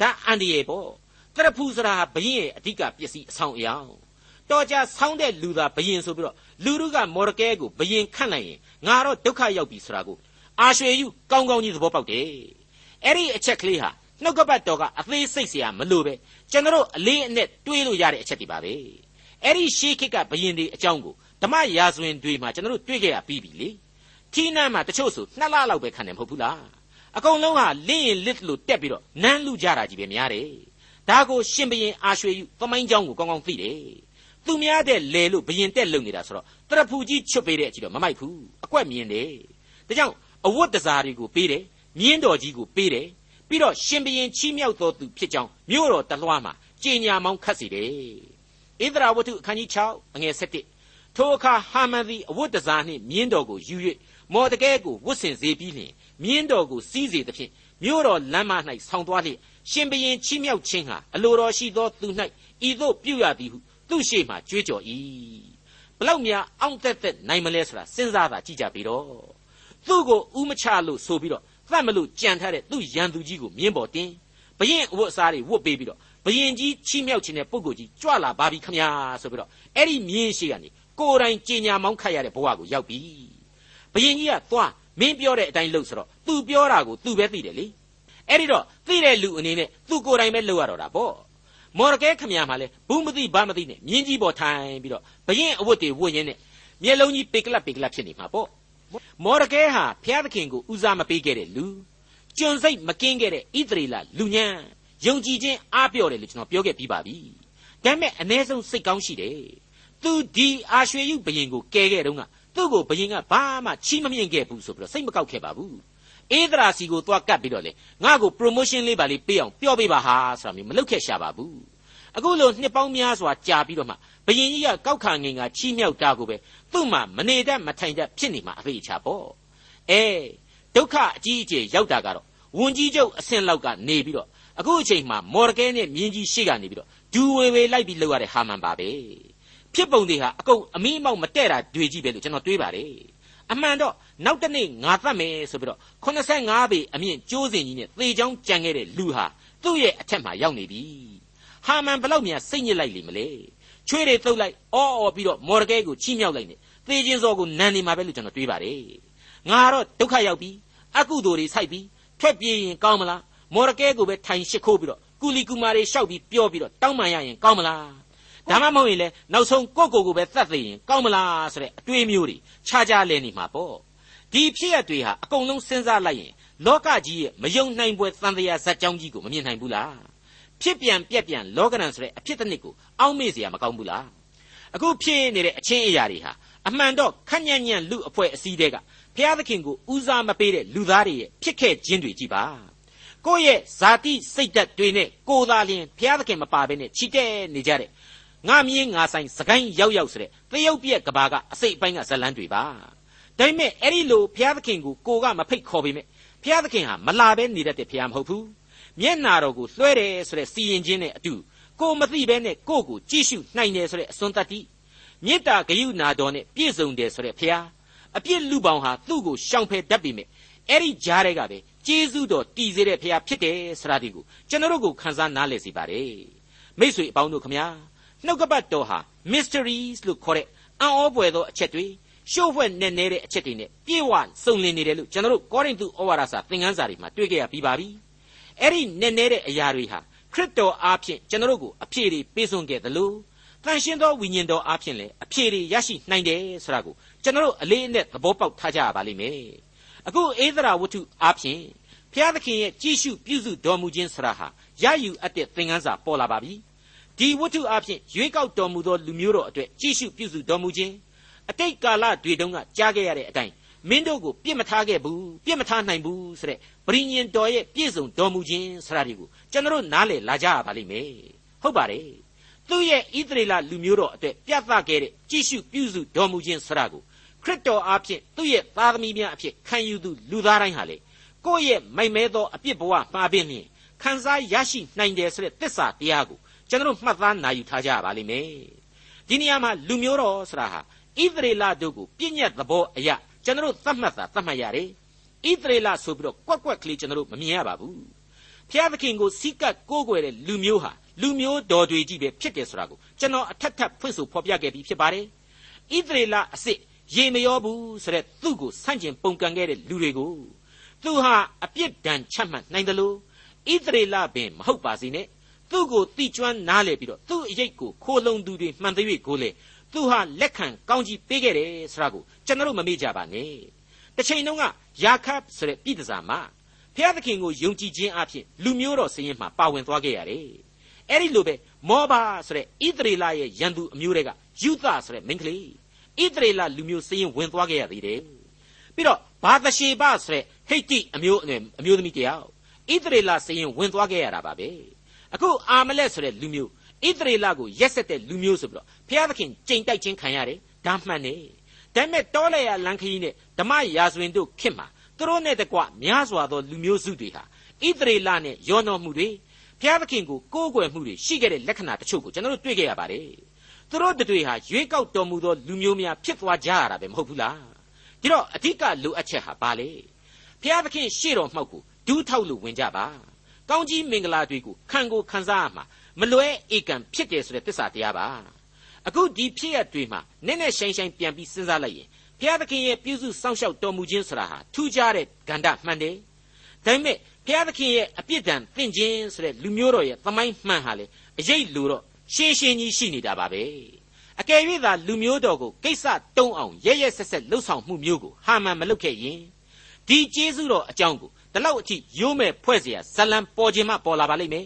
ဒါအန်ဒီယေပေါ့သရဖူစရာဘရင်ရဲ့အဓိကပစ္စည်းအဆောင်အယောင်တော်ကြဆောင်းတဲ့လူသာဘရင်ဆိုပြီးတော့လူတို့ကမော်ရကဲကိုဘရင်ခန့်လိုက်ရင်ငါတော့ဒုက္ခရောက်ပြီဆိုတာကိုအာရွှေယူကောင်းကောင်းကြီးသဘောပေါက်တယ်အဲ့ဒီအချက်ကလေးဟာ နှုတ်ကပတ်တော်ကအသေးစိတ်เสียမလို့ပဲကျွန်တော်အလေးအနက်တွေးလို့ရတဲ့အချက်တွေပါပဲအဲ့ဒီရှေးခေတ်ကဘယင်တွေအကြောင်းကိုဓမ္မရာဇဝင်တွေမှာကျွန်တော်တွေ့ခဲ့ရပြီးပြီလေထီးနန်းမှာတချို့ဆိုနှစ်လလောက်ပဲခံတယ်မဟုတ်ဘူးလားအကုန်လုံးဟာလင်းရင်လစ်လို့တက်ပြီးတော့နန်းလူကြတာကြီးပဲများတယ်ဒါကိုရှင်ဘရင်အာရွှေယူသမိုင်းကြောင်းကိုကောင်းကောင်းသိတယ်သူများတဲ့လေလို့ဘရင်တက်လုံနေတာဆိုတော့တရဖူကြီးချွတ်ပေးတဲ့အကြည့်တော့မမိုက်ဘူးအကွက်မြင်တယ်ဒါကြောင့်အဝတ်တစားတွေကိုပေးတယ်မြင်းတော်ကြီးကိုပေးတယ် ပြီးတော့ရှင်ဘရင်ချီးမြှောက်တော်သူဖြစ်ကြောင်းမြို့တော်တလွှားမှာကြေညာမောင်းခတ်စီတယ်ဣသရာဝတ္ထုအခန်းကြီး6အငယ်7ထိုအခါဟာမန်သည်အဝတ်တစားနှင့်မြင်းတော်ကိုယူ၍မော်တကဲကိုဝတ်ဆင်စေပြီးလျှင်မြင်းတော်ကိုစီးစေသဖြင့်မြို့တော်လမ်းမ၌ဆောင်းသွားလျက်ရှင်ဘရင်ချီးမြှောက်ခြင်းဟာအလိုတော်ရှိသောသူ၌ဤသို့ပြုရသည်ဟုသူ့ရှေ့မှကြွေးကြော်၏ဘလောက်များအောင့်သက်သက်နိုင်မလဲဆိုတာစဉ်းစားတာကြည့်ကြပြီတော့သူ့ကိုဥမချလို့ဆိုပြီးတော့ သတ်မလို့ကြံထားတဲ့သူ့ရန်သူကြီးကိုမြင်းပေါ်တင်ဘရင်အဝတ်အစားတွေဝတ်ပေးပြီးတော့ဘရင်ကြီးချီးမြှောက်ခြင်းတဲ့ပုဂ္ဂိုလ်ကြီးကြွလာပါပြီခမညာဆိုပြီးတော့အဲ့ဒီမြင်းရှိကနေကိုယ်တိုင်ကြင်ညာမောင်းခတ်ရတဲ့ဘဝကိုရောက်ပြီဘရင်ကြီးကသွားမင်းပြောတဲ့အတိုင်းလုပ်ဆိုတော့ तू ပြောတာကို तू ပဲသိတယ်လေအဲ့ဒီတော့သိတဲ့လူအနေနဲ့ तू ကိုယ်တိုင်ပဲလုပ်ရတော့တာပေါ့မော်ရကဲခမရမှာလဲဘူးမသိဘာမသိနဲ့မြင်းကြီးပေါ်ထိုင်ပြီးတော့ဘရင်အဝတ်တွေဝတ်ရင်းနဲ့မျက်လုံးကြီးပေကလပ်ပေကလပ်ဖြစ်နေမှာပေါ့ မော်ရကဲဟာဖျားသခင်ကိုဦးစားမပေးခဲ့တဲ့လူကျွန်စိတ်မကင်းခဲ့တဲ့ဣသရေလလူညံယုံကြည်ခြင်းအားပြော့တယ်လို့ကျွန်တော်ပြောခဲ့ပြီးပါပြီဒါပေမဲ့အ ਨੇ ဆုံးစိတ်ကောင်းရှိတယ်သူဒီအာရွှေယုဘရင်ကိုကဲခဲ့တုန်းကသူ့ကိုဘရင်ကဘာမှချီးမမြင့်ခဲ့ဘူးဆိုပြီးတော့စိတ်မကောက်ခဲ့ပါဘူးအေးဒရာစီကိုသွားကပ်ပြီးတော့လေငါ့ကို promotion လေးပါလေးပေးအောင်ပြောပေးပါဟာဆိုတာမျိုးမလုပ်ခဲ့ရှာပါဘူး အခုလိုနှစ်ပေါင်းများစွာကြာပြီးတော့မှဘယင်ကြီးကကောက်ခါငင်ကချီးမြှောက်တာကိုပဲသူ့မှာမနေတတ်မထိုင်တတ်ဖြစ်နေမှာအဖေချပေါ့အဲဒုက္ခအကြီးအကျယ်ရောက်တာကတော့ဝန်ကြီးချုပ်အဆင့်လောက်ကနေပြီးတော့အခုအချိန်မှာမော်ရကဲနဲ့မြင်းကြီးရှေ့ကနေပြီးတော့ဒူဝေဝေလိုက်ပြီးလောက်ရတဲ့ဟာမန်ပါပဲဖြစ်ပုံတွေဟာအကုန်အမိအမောက်မတဲ့တာတွေ့ကြည့်ပဲလို့ကျွန်တော်တွေးပါတယ်အမှန်တော့နောက်တနေ့ငါသတ်မယ်ဆိုပြီးတော့85ပေအမြင့်ကျိုးစင်ကြီးနဲ့သေချောင်းကြံခဲ့တဲ့လူဟာသူ့ရဲ့အထက်မှာရောက်နေပြီ ဟာမန်ဘလောက်များစိတ်ညစ်လိုက်လိမ့်မလဲချွေးတွေတုပ်လိုက်အော်အော်ပြီးတော့မော်ရကဲကိုချီးမြှောက်လိုက်နေသေခြင်းစောကိုနန်နေမှာပဲလို့ကျွန်တော်တွေးပါတယ်ငါတော့ဒုက္ခရောက်ပြီအကုသိုလ်တွေစိုက်ပြီထွက်ပြေးရင်ကောင်းမလားမော်ရကဲကိုပဲထိုင်ရှိခိုးပြီးတော့ကူလီကူမာတွေရှောက်ပြီးပြောပြီးတော့တောင်းပန်ရရင်ကောင်းမလားဒါမှမဟုတ်ရင်လေနောက်ဆုံးကိုကိုကိုပဲသတ်သိရင်ကောင်းမလားဆိုတဲ့အတွေးမျိုးတွေခြားခြားလဲနေမှာပေါ့ဒီဖြစ်ရတွေဟာအကုန်လုံးစဉ်းစားလိုက်ရင်လောကကြီးရဲ့မယုံနိုင်ပွဲသံတရားဇက်ကြောင်းကြီးကိုမမြင်နိုင်ဘူးလား ဖြစ်ပြန်ပြက်ပြန်လောကရန်ဆိုတဲ့အဖြစ်တစ်နစ်ကိုအောက်မေ့เสียမကောင်းဘူးလားအခုဖြစ်နေတဲ့အချင်းအရာတွေဟာအမှန်တော့ခန့်ညံ့ညံ့လူအဖွဲ့အစည်းတွေကဘုရားသခင်ကိုဦးစားမပေးတဲ့လူသားတွေရဲ့ဖြစ်ခဲ့ခြင်းတွေကြည်ပါကိုယ့်ရဲ့ဇာတိစိတ်ဓာတ်တွေနဲ့ကိုယ်သာလျှင်ဘုရားသခင်မပါဘဲနဲ့ချီတဲ့နေကြတဲ့ငါမြင်းငါဆိုင်စကိုင်းရောက်ရောက်ဆိုတဲ့သရုပ်ပြက်ကဘာကအစိတ်အပိုင်းကဇလန်းတွေပါဒါပေမဲ့အဲ့ဒီလိုဘုရားသခင်ကိုကိုကမဖိတ်ခေါ်ပေမဲ့ဘုရားသခင်ဟာမလာဘဲနေတတ်တဲ့ဘုရားမဟုတ်ဘူး မျက်နာတော်ကိုလွှဲတယ်ဆိုတဲ့စီရင်ခြင်းနဲ့အတူကိုမသိဘဲနဲ့ကိုကိုကြည့်ရှုနိုင်တယ်ဆိုတဲ့အစွန်းတတ္တိမေတ္တာဂရုဏာတော်နဲ့ပြည့်စုံတယ်ဆိုတဲ့ဘုရားအပြစ်လူပေါင်းဟာသူ့ကိုရှောင်ဖယ်တတ်ပြီမဲ့အဲ့ဒီကြားထဲကပဲကျေးဇူးတော်တည်စေတဲ့ဘုရားဖြစ်တယ်ဆိုတာဒီကိုကျွန်တော်တို့ကိုခန်းစားနားလည်စေပါတယ်မိတ်ဆွေအပေါင်းတို့ခမညာနှုတ်ကပတ်တော်ဟာ mysteries လို့ခေါ်တဲ့အံ့ဩဖွယ်သောအချက်တွေရှုပ်ဖွဲ့နဲ့နေတဲ့အချက်တွေနဲ့ပြေဝစုံလင်နေတယ်လို့ကျွန်တော်တို့ကောရိန္သုဩဝါဒစာသင်ခန်းစာတွေမှာတွေ့ကြရပြီးပါပြီ အဲ့ဒီနဲ့နေတဲ့အရာတွေဟာခရစ်တော်အားဖြင့်ကျွန်တော်တို့ကိုအပြည့်တွေပေးစွန့်ခဲ့သလိုတန်ရှင်းသောဝိညာဉ်တော်အားဖြင့်လည်းအပြည့်တွေရရှိနိုင်တယ်ဆိုတာကိုကျွန်တော်တို့အလေးအနက်သဘောပေါက်ထားကြရပါလိမ့်မယ်အခုဧသရာဝတ္ထုအားဖြင့်ဘုရားသခင်ရဲ့ကြည်ရှုပြုစုတော်မူခြင်းဆရာဟာရယူအပ်တဲ့သင်ခန်းစာပေါ်လာပါပြီဒီဝတ္ထုအားဖြင့်ရွေးကောက်တော်မူသောလူမျိုးတော်အတွက်ကြည်ရှုပြုစုတော်မူခြင်းအတိတ်ကာလတွေတုန်းကကြားခဲ့ရတဲ့အတိုင်း မင်းတို့ကိုပြစ်မထားခဲ့ဘူးပြစ်မထားနိုင်ဘူးဆိုတဲ့ဗြိညင်တော်ရဲ့ပြည့်စုံတော်မူခြင်းဆရာတွေကိုကျွန်တော်နားလည်လာကြရပါလိမ့်မယ်ဟုတ်ပါတယ်သူ့ရဲ့ဣသရေလလူမျိုးတော်အတွက်ပြသခဲ့တဲ့ကြည်ရှုပြုစုတော်မူခြင်းဆရာကိုခရစ်တော်အားဖြင့်သူ့ရဲ့သားသမီးများအဖြစ်ခံယူသူလူသားတိုင်းဟာလေကိုယ့်ရဲ့မိုက်မဲသောအပြစ်ဘဝမှာပင်လျင်ခံစားရရှိနိုင်တယ်ဆိုတဲ့သစ္စာတရားကိုကျွန်တော်မှတ်သားနိုင်ယူထားကြပါလိမ့်မယ်ဒီနေရာမှာလူမျိုးတော်ဆိုတာဟာဣသရေလတို့ကိုပြည့်ညတ်သဘောအရာ ကျွန်တော်သတ်မှတ်တာသတ်မှတ်ရတယ်ဣသရေလဆိုပြီးတော့ကွက်ကွက်ကလေးကျွန်တော်မမြင်ရပါဘူးဖျားသခင်ကိုစီကပ်ကိုးကွယ်တဲ့လူမျိုးဟာလူမျိုးတော်တွေကြီးပဲဖြစ်တယ်ဆိုတာကိုကျွန်တော်အထက်ထပ်ဖွင့်ဆိုဖော်ပြခဲ့ပြီးဖြစ်ပါတယ်ဣသရေလအစ်စ်ရေမရောဘူးဆိုတဲ့သူ့ကိုဆန့်ကျင်ပုန်ကန်ခဲ့တဲ့လူတွေကိုသူဟာအပြစ်ဒဏ်ချမှတ်နိုင်တယ်လို့ဣသရေလပင်မဟုတ်ပါစေနဲ့သူ့ကိုတိကျွမ်းနားလေပြီးတော့သူ့အရေးကိုခိုးလုံသူတွေမှန်သေး၍ကိုလေ သူဟာလက်ခံကောင်းကြီးပေးခဲ့တယ်ဆိုတာကိုကျွန်တော်မမေ့ကြပါနဲ့တစ်ချိန်တုန်းကယာခပ်ဆိုတဲ့ပြည်တစားမှာဖျားသခင်ကိုယုံကြည်ခြင်းအဖြစ်လူမျိုးတော်စရင်မှာပါဝင်သွားခဲ့ရတယ်အဲ့ဒီလိုပဲမောဘာဆိုတဲ့ဣသရေလရဲ့ရန်သူအမျိုးတွေကယူသဆိုတဲ့မိန်းကလေးဣသရေလလူမျိုးစရင်ဝင်သွားခဲ့ရသေးတယ်ပြီးတော့ဘာသရှေဘဆိုတဲ့ဟိတ်တိအမျိုးအမျိုးသမီးတယောက်ဣသရေလစရင်ဝင်သွားခဲ့ရတာပါပဲအခုအာမလက်ဆိုတဲ့လူမျိုး ဣသရေလကိုရက်ဆက်တဲ့လူမျိုးဆိုပြီးတော့ဘုရားသခင်ကြိမ်တိုက်ခြင်းခံရတယ်ဒါမှန်နေဒါပေမဲ့တောလဲရလန်ခရီးနဲ့ဓမ္မရာဇဝင်တို့ခင်မှာသူတို့နဲ့တကွများစွာသောလူမျိုးစုတွေဟာဣသရေလနဲ့ယောနောမှုတွေဘုရားသခင်ကိုကိုးကွယ်မှုတွေရှိခဲ့တဲ့လက္ခဏာတချို့ကိုကျွန်တော်တို့တွေ့ခဲ့ရပါတယ်သူတို့တွေဟာရွေးကောက်တော်မူသောလူမျိုးများဖြစ်သွားကြရတာပဲမဟုတ်ဘူးလားဒီတော့အဓိကလိုအပ်ချက်ဟာဘာလဲဘုရားသခင်ရှေ့တော်မှောက်ကိုဒူးထောက်လို့ဝင်ကြပါ ကောင်းကြီးမင်္ဂလာတွေကိုခံကိုခံစားရမှာမလွဲဧကံဖြစ်တယ်ဆိုတဲ့သစ္စာတရားပါအခုဒီဖြစ်ရတွေမှာနည်းနည်းရှိုင်းရှိုင်းပြန်ပြီးစဉ်းစားလိုက်ရင်ဘုရားသခင်ရဲ့ပြုစုစောင့်ရှောက်တော်မူခြင်းဆိုတာဟာထူးခြားတဲ့ကဏ္ဍမှန်တယ်ဒါပေမဲ့ဘုရားသခင်ရဲ့အပြစ်ဒဏ်သင်ခြင်းဆိုတဲ့လူမျိုးတော်ရဲ့သမိုင်းမှန်ဟာလေအရေးလိုတော့ရှင်းရှင်းကြီးရှိနေတာပါပဲအကယ်၍သာလူမျိုးတော်ကိုကိစ္စတုံးအောင်ရဲရဲဆက်ဆက်လှုပ်ဆောင်မှုမျိုးကိုဟာမှန်မလုပ်ခဲ့ရင်ဒီကျေးဇူးတော်အကြောင်းကို ဒီလောက်အထိရိုးမဲ့ဖွဲ့เสียဇလံပေါ်ခြင်းမပေါ်လာပါလိမ့်မယ်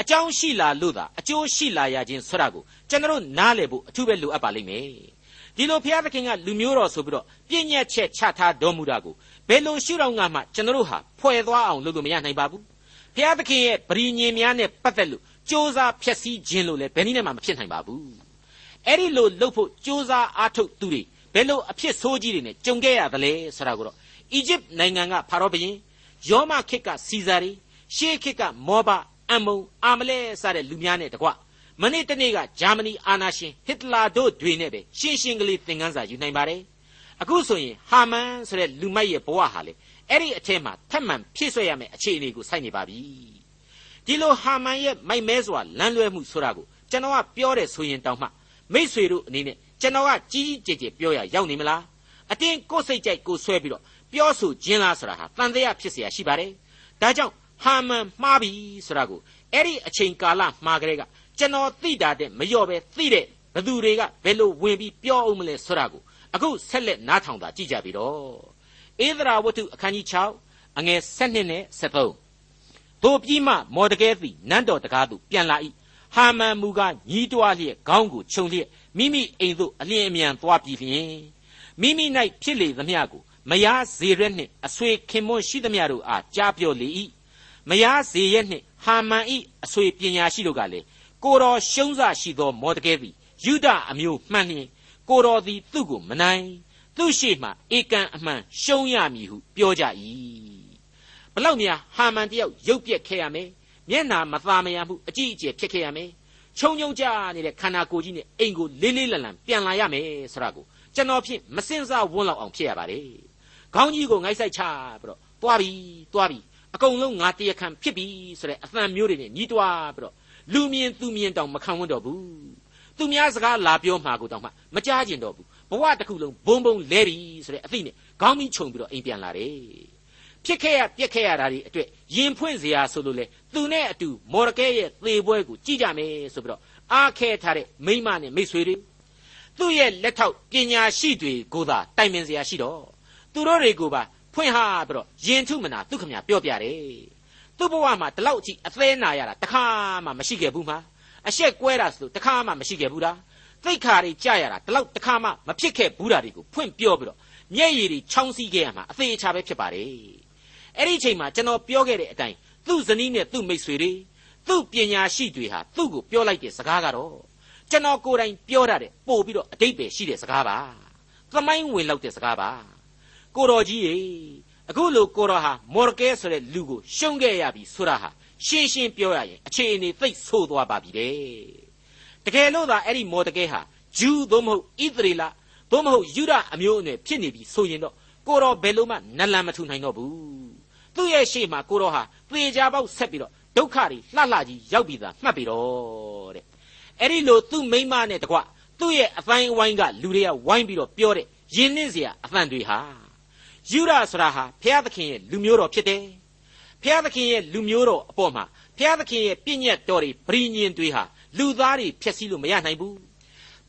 အကြောင်းရှိလာလို့သာအကျိုးရှိလာရခြင်းဆိုတာကိုကျွန်တော်နားလည်ဖို့အထူးပဲလိုအပ်ပါလိမ့်မယ်ဒီလိုဘုရားသခင်ကလူမျိုးတော်ဆိုပြီးတော့ပြည့်ညက်ချက်ချထားတော်မူတာကိုဘယ်လိုရှုထောင့်ကမှကျွန်တော်ဟာဖွဲ့သွားအောင်လုပ်လို့မရနိုင်ပါဘူးဘုရားသခင်ရဲ့ပရိညင်များနဲ့ပတ်သက်လို့စ조사ဖျက်ဆီးခြင်းလို့လည်းဘယ်နည်းနဲ့မှမဖြစ်နိုင်ပါဘူးအဲ့ဒီလိုလုပ်ဖို့စ조사အားထုတ်သူတွေဘယ်လိုအဖြစ်ဆိုးကြီးတွေနဲ့ကြုံခဲ့ရသလဲဆိုတာကိုတော့အီဂျစ်နိုင်ငံကဖာရောဘုရင် ယောမခေတ်ကစီဇာရီရှေးခေတ်ကမောဘအမုံအာမလဲစတဲ့လူများနဲ့တကွမနေ့တနေ့ကဂျာမနီအာနာရှင်ဟစ်တလာတို့တွေနဲ့ပဲရှင်းရှင်းကလေးသင်ခန်းစာယူနိုင်ပါတယ်အခုဆိုရင်ဟာမန်ဆိုတဲ့လူမိုက်ရဲ့ဘဝဟာလေအဲ့ဒီအထက်မှာထပ်မံဖြည့်ဆွဲရမယ့်အခြေအနေကိုစိုက်နေပါပြီဒီလိုဟာမန်ရဲ့မိုက်မဲစွာလမ်းလွဲမှုဆိုတာကိုကျွန်တော်ကပြောတယ်ဆိုရင်တောင်မှမိษွေတို့အနေနဲ့ကျွန်တော်ကကြီးကြီးကျယ်ကျယ်ပြောရရောက်နေမလားအတင်းကိုယ်စိတ်ကြိုက်ကိုဆွဲပြီးတော့ ပြောဆိုခြင်းလားဆိုတာဟာတန်တရားဖြစ်เสียရှိပါတယ်ဒါကြောင့်ဟာမန်မှားပြီဆိုတာကိုအဲ့ဒီအချိန်ကာလမှာကလေးကကျွန်တော်သိတာတဲ့မလျော့ပဲသိတဲ့ဘသူတွေကဘယ်လိုဝင်ပြီးပြောအောင်မလဲဆိုတာကိုအခုဆက်လက်နားထောင်တာကြည့်ကြပြီတော့ဧသရာဝတ္ထုအခန်းကြီး6အငယ်7နဲ့73တို့ပြီးမှမော်ဒကဲသည်နန်းတော်တကားသို့ပြန်လာ၏ဟာမန်မူကညီးတွားလျက်ခေါင်းကိုခြုံလျက်မိမိအိမ်သို့အလျင်အမြန်သွားပြီးလျင်မိမိ၌ဖြစ်လေသမျှကို မယားဇေရက်နှင့်အဆွေခင်မွန်းရှိသမျှတို့အားကြားပြောလေ၏မယားဇေရက်နှင့်ဟာမန်၏အဆွေပညာရှိတို့ကလည်းကိုတော်ရှုံးစရှိသောမော်ဒကဲသည်ယူဒအမျိုးမှန်လျင်ကိုတော်သည်သူ့ကိုမနိုင်သူ့ရှိမှဧကန်အမှန်ရှုံးရမည်ဟုပြောကြ၏ဘလောက်များဟာမန်တယောက်ရုပ်ပြက်ခဲ့ရမယ်မျက်နာမသားမရမှုအကြည့်အကျယ်ဖြစ်ခဲ့ရမယ်ခြုံငုံကြနေတဲ့ခန္ဓာကိုယ်ကြီးနဲ့အိမ်ကိုလေးလေးလံလံပြန်လာရမယ်ဆိုတာကိုကျွန်တော်ဖြင့်မစင်စားဝန်းလောက်အောင်ဖြစ်ရပါတယ် ခေါင်းကြီးကိုငိုက်ဆိုင်ချပြီးတော့သွားပြီသွားပြီအကုန်လုံးငါတရားခံဖြစ်ပြီဆိုတဲ့အသံမျိုးတွေနဲ့ညီးတွားပြီးတော့လူမြင်သူမြင်တောင်မခံဝန်းတော့ဘူးသူများစကားလာပြောမှာကိုတောင်မှမကြားကျင်တော့ဘူးဘဝတစ်ခုလုံးဘုံဘုံလဲပြီဆိုတဲ့အသိနဲ့ခေါင်းမီးခြုံပြီးတော့အိမ်ပြန်လာတယ်ဖြစ်ခဲ့ရပြက်ခဲ့ရတာတွေအတွက်ရင်ဖွင့်စရာဆိုလို့လေသူနဲ့အတူမော်ရကဲရဲ့သေပွဲကိုကြည့်ကြမယ်ဆိုပြီးတော့အားခဲထားတဲ့မိမနဲ့မိတ်ဆွေတွေသူ့ရဲ့လက်ထောက်ပညာရှိတွေကိုသာတိုင်ပင်စရာရှိတော့ သူတို့တွေကိုပါဖွင့်ဟာပြီးတော့ရင်ထုမနာသူခမညာပြောပြတယ်သူ့ဘဝမှာဒီလောက်အထိအသေးနာရတာတခါမှမရှိခဲ့ဘူးမှာအရှက်ကွဲတာဆိုတခါမှမရှိခဲ့ဘူးလားသိခါတွေကြရတာဒီလောက်တခါမှမဖြစ်ခဲ့ဘူးတာတွေကိုဖွင့်ပြောပြီးတော့မျက်ရည်တွေချောင်းစီးခဲ့ရမှာအသေးအချာပဲဖြစ်ပါတယ်အဲ့ဒီအချိန်မှာကျွန်တော်ပြောခဲ့တဲ့အတိုင်းသူ့ဇနီးနဲ့သူ့မိတ်ဆွေတွေသူ့ပညာရှိတွေဟာသူ့ကိုပြောလိုက်တဲ့စကားကတော့ကျွန်တော်ကိုယ်တိုင်ပြောတာတဲ့ပို့ပြီးတော့အတိတ်ပဲရှိတဲ့စကားပါသမိုင်းဝင်လောက်တဲ့စကားပါ ကိုတော်ကြီးရေအခုလိုကိုတော်ဟာမော်ရကဲဆိုတဲ့လူကိုရှုံးခဲ့ရပြီဆိုတာဟာရှင်းရှင်းပြောရရင်အခြေအနေသိပ်ဆိုးသွားပါပြီတဲ့တကယ်လို့သာအဲ့ဒီမော်တကဲဟာဂျူးသို့မဟုတ်ဣသရေလသို့မဟုတ်ယူဒအမျိုးအနွယ်ဖြစ်နေပြီဆိုရင်တော့ကိုတော်ဘယ်လိုမှနလန်မထူနိုင်တော့ဘူးသူ့ရဲ့ရှေ့မှာကိုတော်ဟာသေချာပေါက်ဆက်ပြီးတော့ဒုက္ခတွေလှလှကြီးရောက်ပြီးသားမှတ်ပြီးတော့တဲ့အဲ့ဒီလိုသူ့မိမနဲ့တကွသူ့ရဲ့အတိုင်းအဝိုင်းကလူတွေကဝိုင်းပြီးတော့ပြောတဲ့ယဉ်နှင်းစရာအသံတွေဟာ ယူဒဆိုတာဟာဘုရားသခင်ရဲ့လူမျိုးတော်ဖြစ်တယ်ဘုရားသခင်ရဲ့လူမျိုးတော်အပေါ်မှာဘုရားသခင်ရဲ့ပြည့်ညတ်တော်တွေပရိညင်တွေဟာလူသားတွေဖျက်ဆီးလို့မရနိုင်ဘူး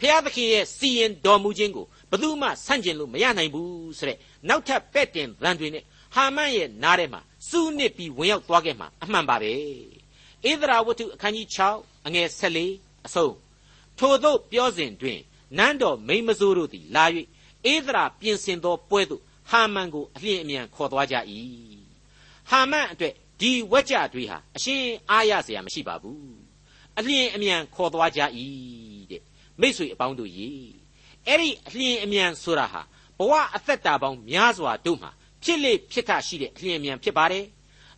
ဘုရားသခင်ရဲ့စီရင်တော်မူခြင်းကိုဘယ်သူမှဆန့်ကျင်လို့မရနိုင်ဘူးဆိုတဲ့နောက်ထပ်ပဲ့တင်ဗန်တွေနဲ့ဟာမန်ရဲ့နားထဲမှာစူးနစ်ပြီးဝင်ရောက်သွားခဲ့မှာအမှန်ပါပဲဧဒရာဝတ္ထုအခန်းကြီး6အငယ်14အဆုံးထို့သောပြောစဉ်တွင်နန်းတော်မိမစိုးတို့သည်လာ၍ဧဒရာပြင်ဆင်သောပွဲသို့ ဟာမန်ကိုအလျင်အမြန်ခေါ်သွားကြ၏ဟာမန်အတွက်ဒီဝက်ကြတွေဟာအရှင်းအားရစရာမရှိပါဘူးအလျင်အမြန်ခေါ်သွားကြ၏တဲ့မိษွေအပေါင်းတို့ရေအဲ့ဒီအလျင်အမြန်ဆိုတာဟာဘဝအသက်တာပေါင်းများစွာတို့မှာဖြစ်လေဖြစ်ထရှိတဲ့အလျင်အမြန်ဖြစ်ပါတယ်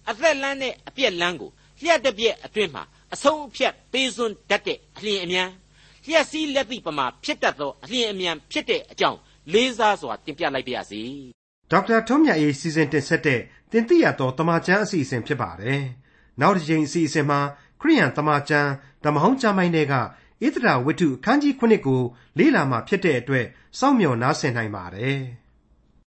အသက်လန်းနဲ့အပြက်လန်းကိုလျှက်တစ်ပြက်အတွင်းမှာအဆုံးအဖြတ်ပေးစွန်းတတ်တဲ့အလျင်အမြန်လျှက်စည်းလက်သိပမာဖြစ်တတ်သောအလျင်အမြန်ဖြစ်တဲ့အကြောင်း လေးစားစွာတင်ပြလိုက်ပါရစေဒေါက်တာထွန်းမြတ်ရေးစီစဉ်တင်ဆက်တဲ့တင်ပြရသောတမချန်းအစီအစဉ်ဖြစ်ပါတယ်နောက်တစ်ချိန်အစီအစဉ်မှာခရိယန်တမချန်းဓမ္မဟောင်းကျမ်းပိုင်းတွေကဣသရာဝတ္ထုအခန်းကြီး9ကိုလေ့လာမှဖြစ်တဲ့အတွက်စောင့်မျှော်နားဆင်နိုင်ပါတယ်။